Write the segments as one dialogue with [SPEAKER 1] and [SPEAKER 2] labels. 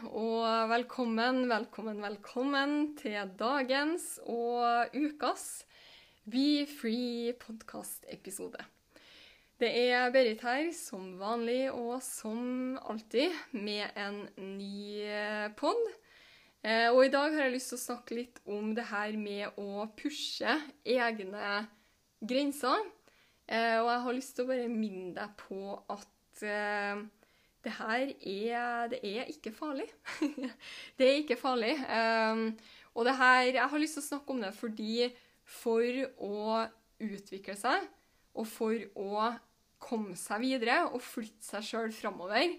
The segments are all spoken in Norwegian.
[SPEAKER 1] og velkommen, velkommen, velkommen til dagens og ukas Be Free podkast-episode. Det er Berit her, som vanlig og som alltid, med en ny pod. Eh, Og i dag har jeg lyst til å snakke litt om det her med å pushe egne grenser. Eh, og jeg har lyst til å bare minne deg på at eh, det her er, det er ikke farlig. det er ikke farlig. Um, og det her, jeg har lyst til å snakke om det fordi for å utvikle seg, og for å komme seg videre og flytte seg sjøl framover,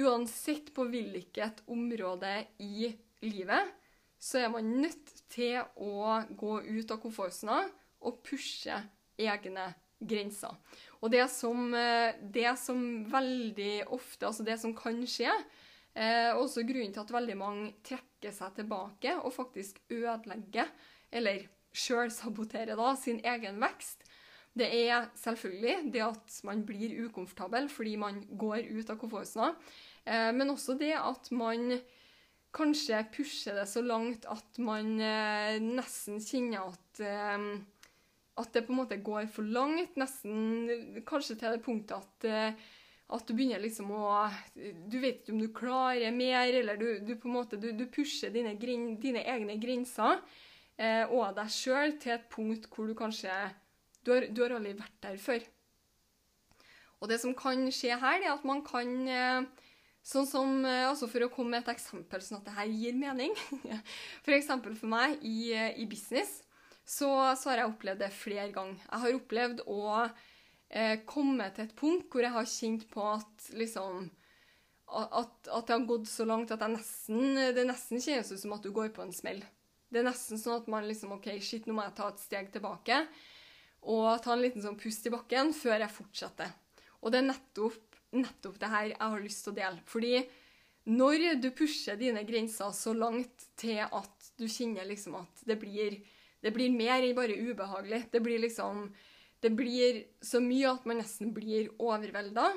[SPEAKER 1] uansett på hvilket område i livet, så er man nødt til å gå ut av komfortsona og pushe egne grenser. Og det som, eh, det som veldig ofte, altså det som kan skje, er også grunnen til at veldig mange trekker seg tilbake og faktisk ødelegger, eller sjøl saboterer da, sin egen vekst, det er selvfølgelig det at man blir ukomfortabel fordi man går ut av komfortsona, eh, men også det at man kanskje pusher det så langt at man eh, nesten kjenner at eh, at det på en måte går for langt, nesten kanskje til det punktet at, eh, at du begynner liksom å Du vet ikke om du klarer mer, eller du, du på en måte du, du pusher dine, grin, dine egne grenser eh, og deg sjøl til et punkt hvor du kanskje Du har, du har aldri vært der før. Og det som kan skje her, er at man kan eh, Sånn som, eh, altså For å komme med et eksempel, sånn at det her gir mening. For eksempel for meg i, i business så, så har jeg opplevd det flere ganger. Jeg har opplevd å eh, komme til et punkt hvor jeg har kjent på at liksom at, at det har gått så langt at nesten, det nesten kjennes ut som at du går på en smell. Det er nesten sånn at man liksom OK, shit, nå må jeg ta et steg tilbake og ta en liten sånn pust i bakken før jeg fortsetter. Og det er nettopp, nettopp det her jeg har lyst til å dele. Fordi når du pusher dine grenser så langt til at du kjenner liksom at det blir det blir mer enn bare ubehagelig. Det blir liksom Det blir så mye at man nesten blir overvelda.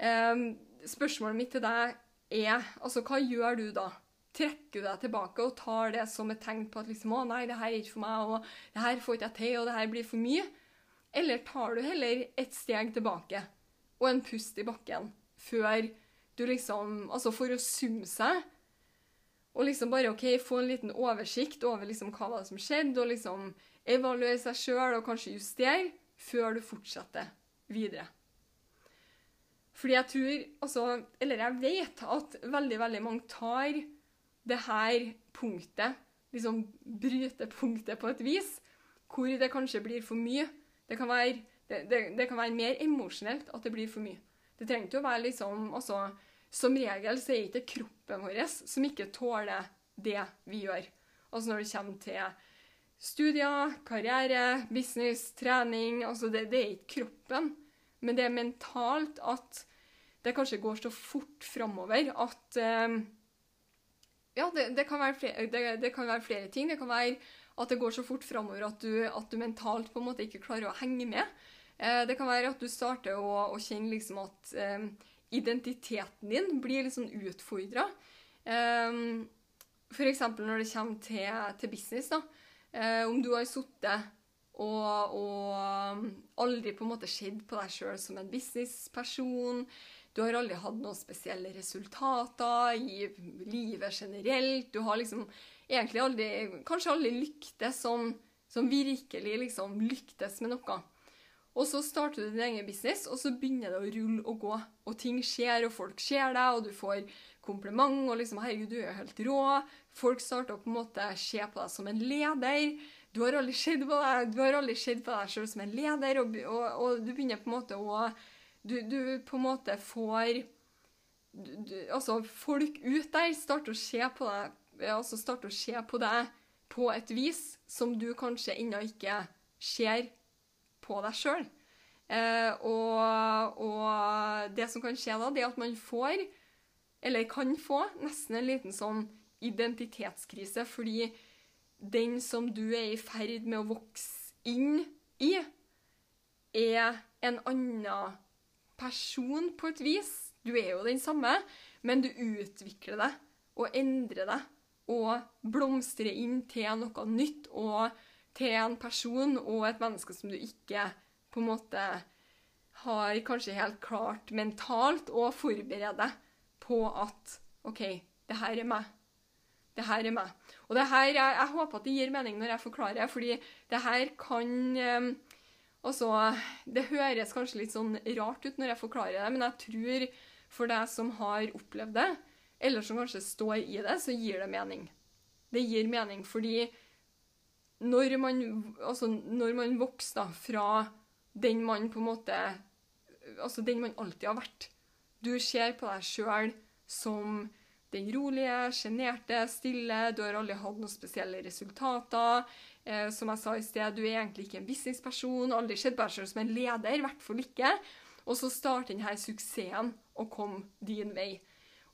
[SPEAKER 1] Um, spørsmålet mitt til deg er altså, hva gjør du da? Trekker du deg tilbake og tar det som et tegn på at liksom, å nei, det her er ikke for meg, og det her får ikke jeg til, og det her blir for mye? Eller tar du heller et steg tilbake og en pust i bakken før du liksom Altså for å summe seg og liksom bare ok, få en liten oversikt over liksom hva var det som skjedde, og liksom evaluere seg sjøl og kanskje justere før du fortsetter videre. Fordi jeg tror, altså, eller jeg vet, at veldig, veldig mange tar det her punktet, liksom brytepunktet på et vis, hvor det kanskje blir for mye. Det kan være, det, det, det kan være mer emosjonelt at det blir for mye. Det trenger ikke å være liksom altså, Som regel så er det ikke kroppen vår som ikke tåler det vi gjør. Altså når det kommer til studier, karriere, business, trening altså det, det er ikke kroppen, men det er mentalt at det kanskje går så fort framover at eh, Ja, det, det, kan flere, det, kan være flere, ting. Det kan være at det går så fort framover at, at, du mentalt på en måte ikke klarer å henge med. Eh, det kan være at du starter å, å kjenne liksom at eh, identiteten din blir litt sånn utfordra. Um, F.eks. når det kommer til, til business. da. Eh, om du har sittet og, og, aldri på en måte sett på deg sjøl som en businessperson. Du har aldri hatt noen spesielle resultater i livet generelt. Du har liksom egentlig aldri, kanskje aldri lyktes som, som virkelig liksom lyktes med noe. Og så starter du din egen business, og så begynner det å rulle og gå. Og ting skjer, og folk ser deg, og du får kompliment og liksom 'herregud, du er jo helt rå'. Folk starter å på en måte se på deg som en leder. Du har aldri sett på deg, du har aldri sett på deg selv som en leder, og, og, og du begynner på en måte å Du, du på en måte får du, du, Altså, folk ut der starter å se på deg altså starter å se på deg på et vis som du kanskje ennå ikke ser på deg sjøl. Eh, og, og, det som kan skje da, det er at man får, eller kan få, nesten en liten sånn identitetskrise, fordi den som du er i ferd med å vokse inn i, er en annen person på et vis. Du er jo den samme, men du utvikler deg og endrer deg og blomstrer inn til noe nytt og til en person og et menneske som du ikke på en måte har kanskje helt klart mentalt å forberede på at OK, det her er meg. Det her er meg. Og det her, jeg, jeg håper at det gir mening når jeg forklarer, fordi det her kan eh, Altså, det høres kanskje litt sånn rart ut når jeg forklarer det, men jeg tror for deg som har opplevd det, eller som kanskje står i det, så gir det mening. Det gir mening fordi når man, altså når man vokser da, fra den man på en måte Altså den man alltid har vært. Du ser på deg sjøl som den rolige, sjenerte, stille. Du har aldri hatt noen spesielle resultater. Eh, som jeg sa i sted, du er egentlig ikke en businessperson. Aldri sett på deg sjøl som en leder, i hvert fall ikke. Og så starter denne suksessen å komme din vei.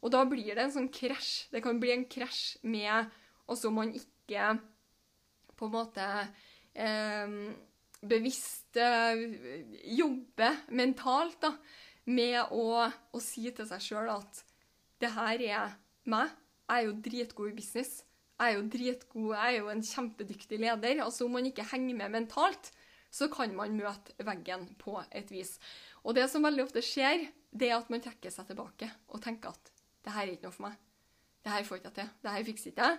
[SPEAKER 1] Og da blir det en sånn krasj. Det kan bli en krasj med altså man ikke på en måte eh, bevisst eh, jobber mentalt da, med å, å, si til seg sjøl at det her er meg. Jeg er jo dritgod i business. Jeg er jo dritgod, jeg er jo en kjempedyktig leder. Altså Om man ikke henger med mentalt, så kan man møte veggen på et vis. Og det som veldig ofte skjer, det er at man trekker seg tilbake og tenker at det her er ikke noe for meg. Det her får ikke til. Det her fikser ikke jeg.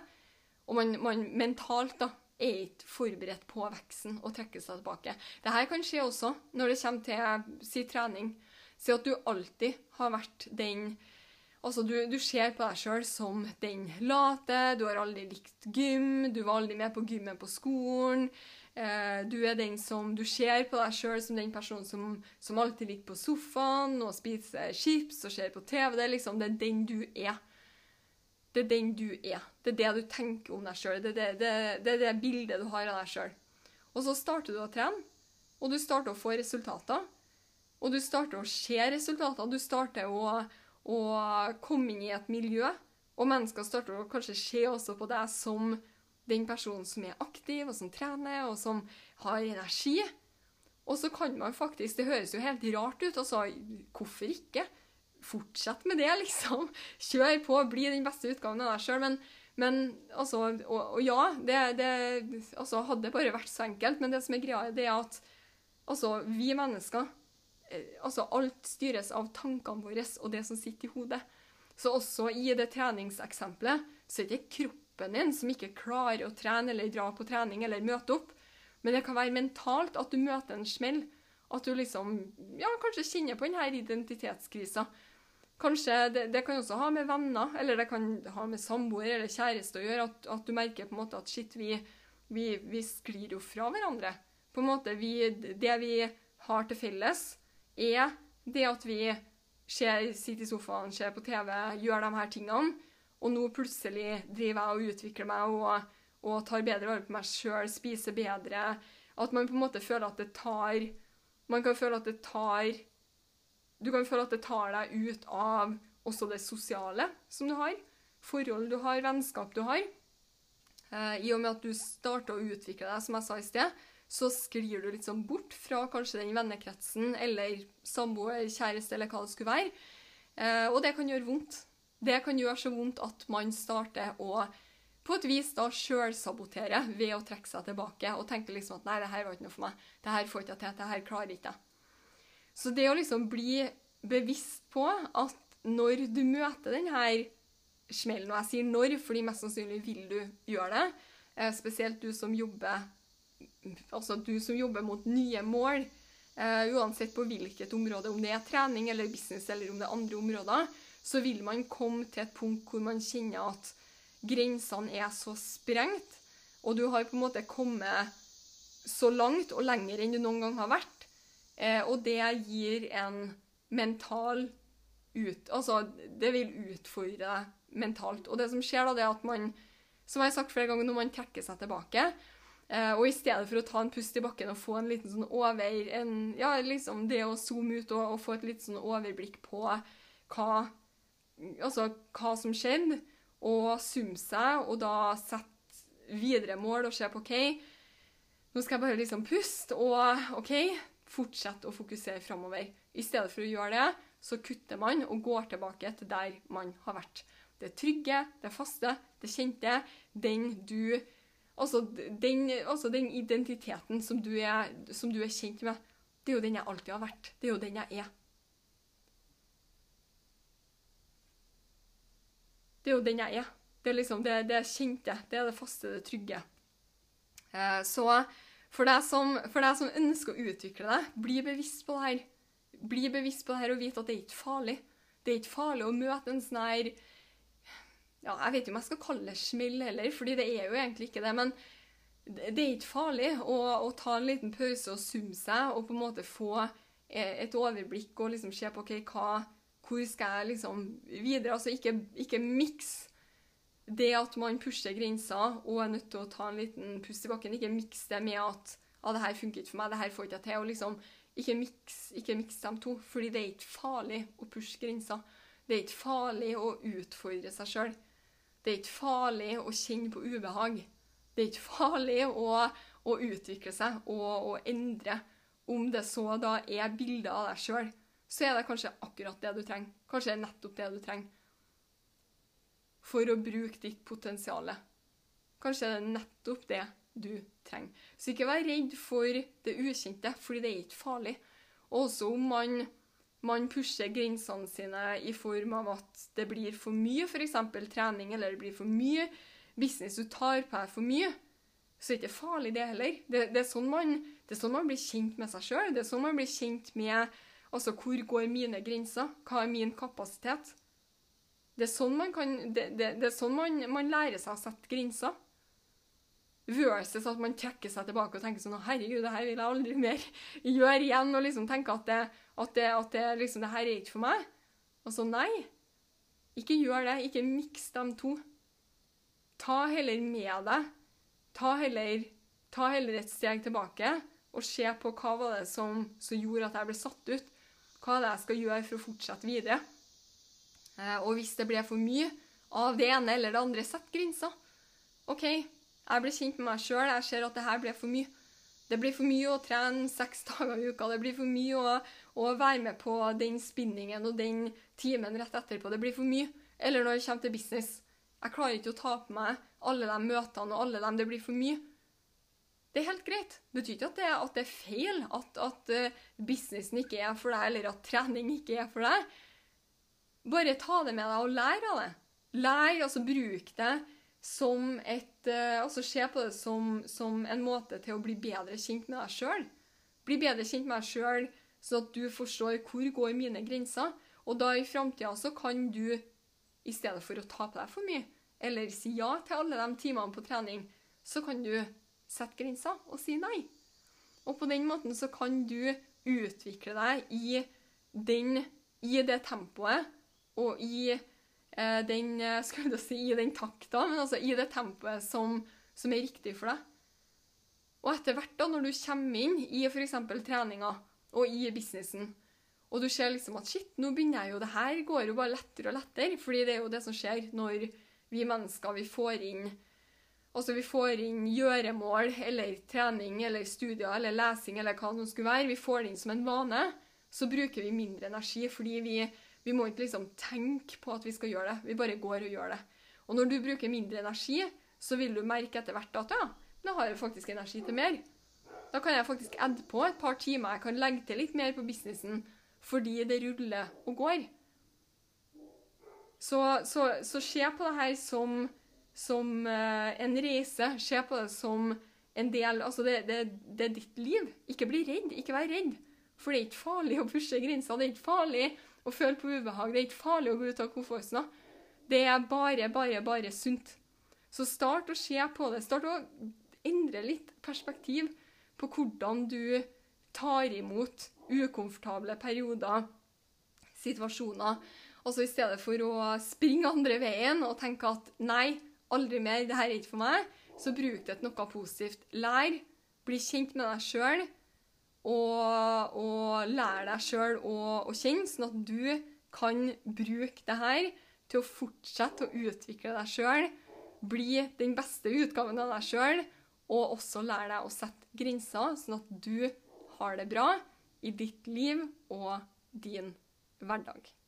[SPEAKER 1] Og man, man, mentalt da, er ikke forberedt på veksten og trekker seg tilbake. Det her kan skje også når det kommer til si trening. Si at du alltid har vært den Altså, du, du ser på deg sjøl som den late, du har aldri likt gym, du var aldri med på gymmen på skolen. Eh, du er den som Du ser på deg sjøl som den personen som, som, alltid ligger på sofaen og spiser chips og ser på TV. Det er liksom det er den du er. Det er den du er. Det er det du tenker om deg sjøl. Det, det, det, det, er det bildet du har av deg sjøl. Og så starter du å trene, og du starter å få resultater. Og du starter å se resultater. Du starter å, å komme inn i et miljø, og mennesker starter å kanskje se også på deg som den personen som er aktiv, og som trener, og som har energi. Og så kan man faktisk Det høres jo helt rart ut. altså, Hvorfor ikke? Fortsett med det, liksom. Kjør på, bli den beste utgaven av deg sjøl. Men, men, altså Og, og ja, det, det altså, hadde bare vært så enkelt. Men det som er greia, det er at altså, vi mennesker eh, altså Alt styres av tankene våre og det som sitter i hodet. Så også i det treningseksempelet så er det ikke kroppen din som ikke klarer å trene eller dra på trening eller møte opp. Men det kan være mentalt at du møter en smell. At du liksom ja, kanskje kjenner på denne identitetskrisa. Kanskje det, det, kan også ha med venner eller det kan ha med samboer eller kjæreste å gjøre. At, at, du merker på en måte at shit, vi, vi, vi sklir jo fra hverandre. På en måte, vi, Det vi har til felles, er det at vi ser, sitter i sofaen, ser på TV, gjør de her tingene. Og nå plutselig driver jeg og utvikler meg og, og tar bedre vare på meg sjøl, spiser bedre. At man på en måte føler at det tar Man kan føle at det tar Du kan føle at det tar deg ut av også det sosiale som du har. Forhold du har, vennskap du har. Eh, I og med at du starter å utvikle deg, som jeg sa i sted, så sklir du sånn bort fra kanskje den vennekretsen eller samboer, kjæreste eller hva det skulle være. Eh, og det kan gjøre vondt. Det kan gjøre så vondt at man starter å på et vis da sjølsabotere ved å trekke seg tilbake og tenke liksom at nei, det her var ikke noe for meg. Det her får ikke jeg til. Det her klarer ikke jeg. Så det å liksom bli bevisst på at når du møter denne smellen, og jeg sier når, fordi mest sannsynlig vil du gjøre det, eh, spesielt du som jobber altså du som jobber mot nye mål, uh, uansett på hvilket område, om det er trening eller business eller om det er andre områder, så vil man komme til et punkt hvor man kjenner at grensene er så sprengt, og du har på en måte kommet så langt og lenger enn du noen gang har vært. Eh, og det gir en mental ut... Altså, det vil utfordre deg mentalt. Og det som skjer da, det er at man, som jeg har sagt flere ganger, når man trekker seg tilbake, eh, og i stedet for å ta en pust i bakken og få en liten sånn over en, Ja, liksom det å zoome ut og, og få et litt sånn overblikk på hva Altså hva som skjedde, og summe seg, og da sette videre mål og se på OK, nå skal jeg bare liksom puste og OK, fortsette å fokusere framover. I stedet for å gjøre det, så kutter man og går tilbake til der man har vært. Det trygge, det faste, det kjente, den du Altså den, altså den identiteten som du, er, som du, er, kjent med, det er jo den jeg alltid har vært. Det er jo den jeg er. Det er jo den jeg er. Det er liksom det, det kjente, det er det faste, det trygge. Eh, så for deg, som, for deg som ønsker å utvikle deg, bli bevisst på det her. Bli bevisst på det her og vite at det er ikke farlig. Det er ikke farlig å møte en sånn her ja, Jeg vet ikke om jeg skal kalle det smell heller, fordi det er jo egentlig ikke det. Men det er ikke farlig å, å ta en liten pause og summe seg og på en måte få eh, et overblikk og liksom se på okay, hva, hvor skal jeg liksom videre. Altså ikke, ikke miks det at man pusher grenser og er nødt til å ta en liten pust i bakken. Ikke miks det med at ah, det her funker ikke for meg, det her får ikke jeg til. og liksom ikke miks, ikke mix dem to, fordi det er ikke farlig å pushe grenser. Det er ikke farlig å utfordre seg sjøl. Det er ikke farlig å kjenne på ubehag. Det er ikke farlig å, å utvikle seg og å endre. Om det så da er bilder av deg sjøl, så er det kanskje akkurat det du trenger. Kanskje nettopp det du trenger. For å bruke ditt potensial. Kanskje det er nettopp det du trenger. Så ikke vær redd for det ukjente, fordi det er ikke farlig. Også om man, man pusher grensene sine i form av at det blir for mye f.eks. trening, eller det blir for mye business, du tar på deg for mye, så er det ikke farlig, det heller. Det, det, er, sånn man, det er sånn man blir kjent med seg sjøl. Det er sånn man blir kjent med altså, hvor går mine grenser, hva er min kapasitet. Det er sånn man, kan, det, det, det er sånn man, man lærer seg å sette grenser versus at man trekker seg tilbake og tenker sånn Herregud, det her vil jeg aldri mer gjøre igjen. Og liksom tenke at det, at det, at det, liksom, det her er ikke for meg. Og nei. Ikke gjør det. Ikke miks dem to. Ta heller med deg Ta heller, ta heller et steg tilbake og se på hva var det som, som gjorde at jeg ble satt ut. Hva er det jeg skal gjøre for å fortsette videre? Eh, og hvis det blir for mye av det ene eller det andre, sett grenser. OK, jeg ble kjent med meg sjøl. Jeg ser at det her ble for mye. Det blir for mye å trene seks dager i uka. Det blir for mye å, å, være med på den spinningen og den timen rett etterpå. Det blir for mye. Eller når det kommer til business. Jeg klarer ikke å ta på meg alle de møtene og alle dem. Det blir for mye. Det er helt greit. Det betyr ikke at det, at det er feil at, at uh, businessen ikke er for deg, eller at trening ikke er for deg. Bare ta det med deg og lær av det. Lær, altså bruk det som et uh, Altså se på det som, som, en måte til å bli bedre kjent med deg sjøl. Bli bedre kjent med deg sjøl, sånn at du forstår hvor går mine grenser. Og da i framtida så kan du, i stedet for å ta på deg for mye, eller si ja til alle de timene på trening, så kan du sette grenser og si nei. Og på den måten så kan du utvikle deg i, den, i det tempoet og i Eh, den, eh, skal si, i den takta, men altså i det tempoet som, som, er riktig for deg. Og etter hvert, da, når du kommer inn i f.eks. treninga og i businessen, og du ser liksom at shit, nå begynner jeg jo, det her går jo bare lettere og lettere, fordi det er jo det som skjer når vi mennesker vi får inn Altså vi får inn gjøremål eller trening eller studier eller lesing eller hva det skulle være. Vi får det inn som en vane. Så bruker vi mindre energi fordi vi vi må ikke liksom tenke på at vi skal gjøre det. Vi bare går og gjør det. Og når du bruker mindre energi, så vil du merke etter hvert at ja, da har jeg faktisk energi til mer. Da kan jeg faktisk adde på et par timer. Jeg kan legge til litt mer på businessen fordi det ruller og går. Så, så, så se på det her som, som uh, en reise. Se på det som en del Altså, det, det, det er ditt liv. Ikke bli redd. Ikke vær redd. For det er ikke farlig å pushe grenser. Det er ikke farlig å føle på ubehag. Det er ikke farlig å gå ut av komfortsona. Det er bare, bare, bare sunt. Så start å se på det. Start å endre litt perspektiv på hvordan du tar imot ukomfortable perioder, situasjoner. Altså I stedet for å springe andre veien og tenke at nei, aldri mer, det her er ikke for meg, så bruk det til noe positivt. Lær, bli kjent med deg sjøl, og, og lære deg sjøl å, kjenne, sånn at du kan bruke det her til å fortsette å utvikle deg sjøl, bli den beste utgaven av deg sjøl, og også lære deg å sette grenser, sånn at du har det bra i ditt liv og din hverdag.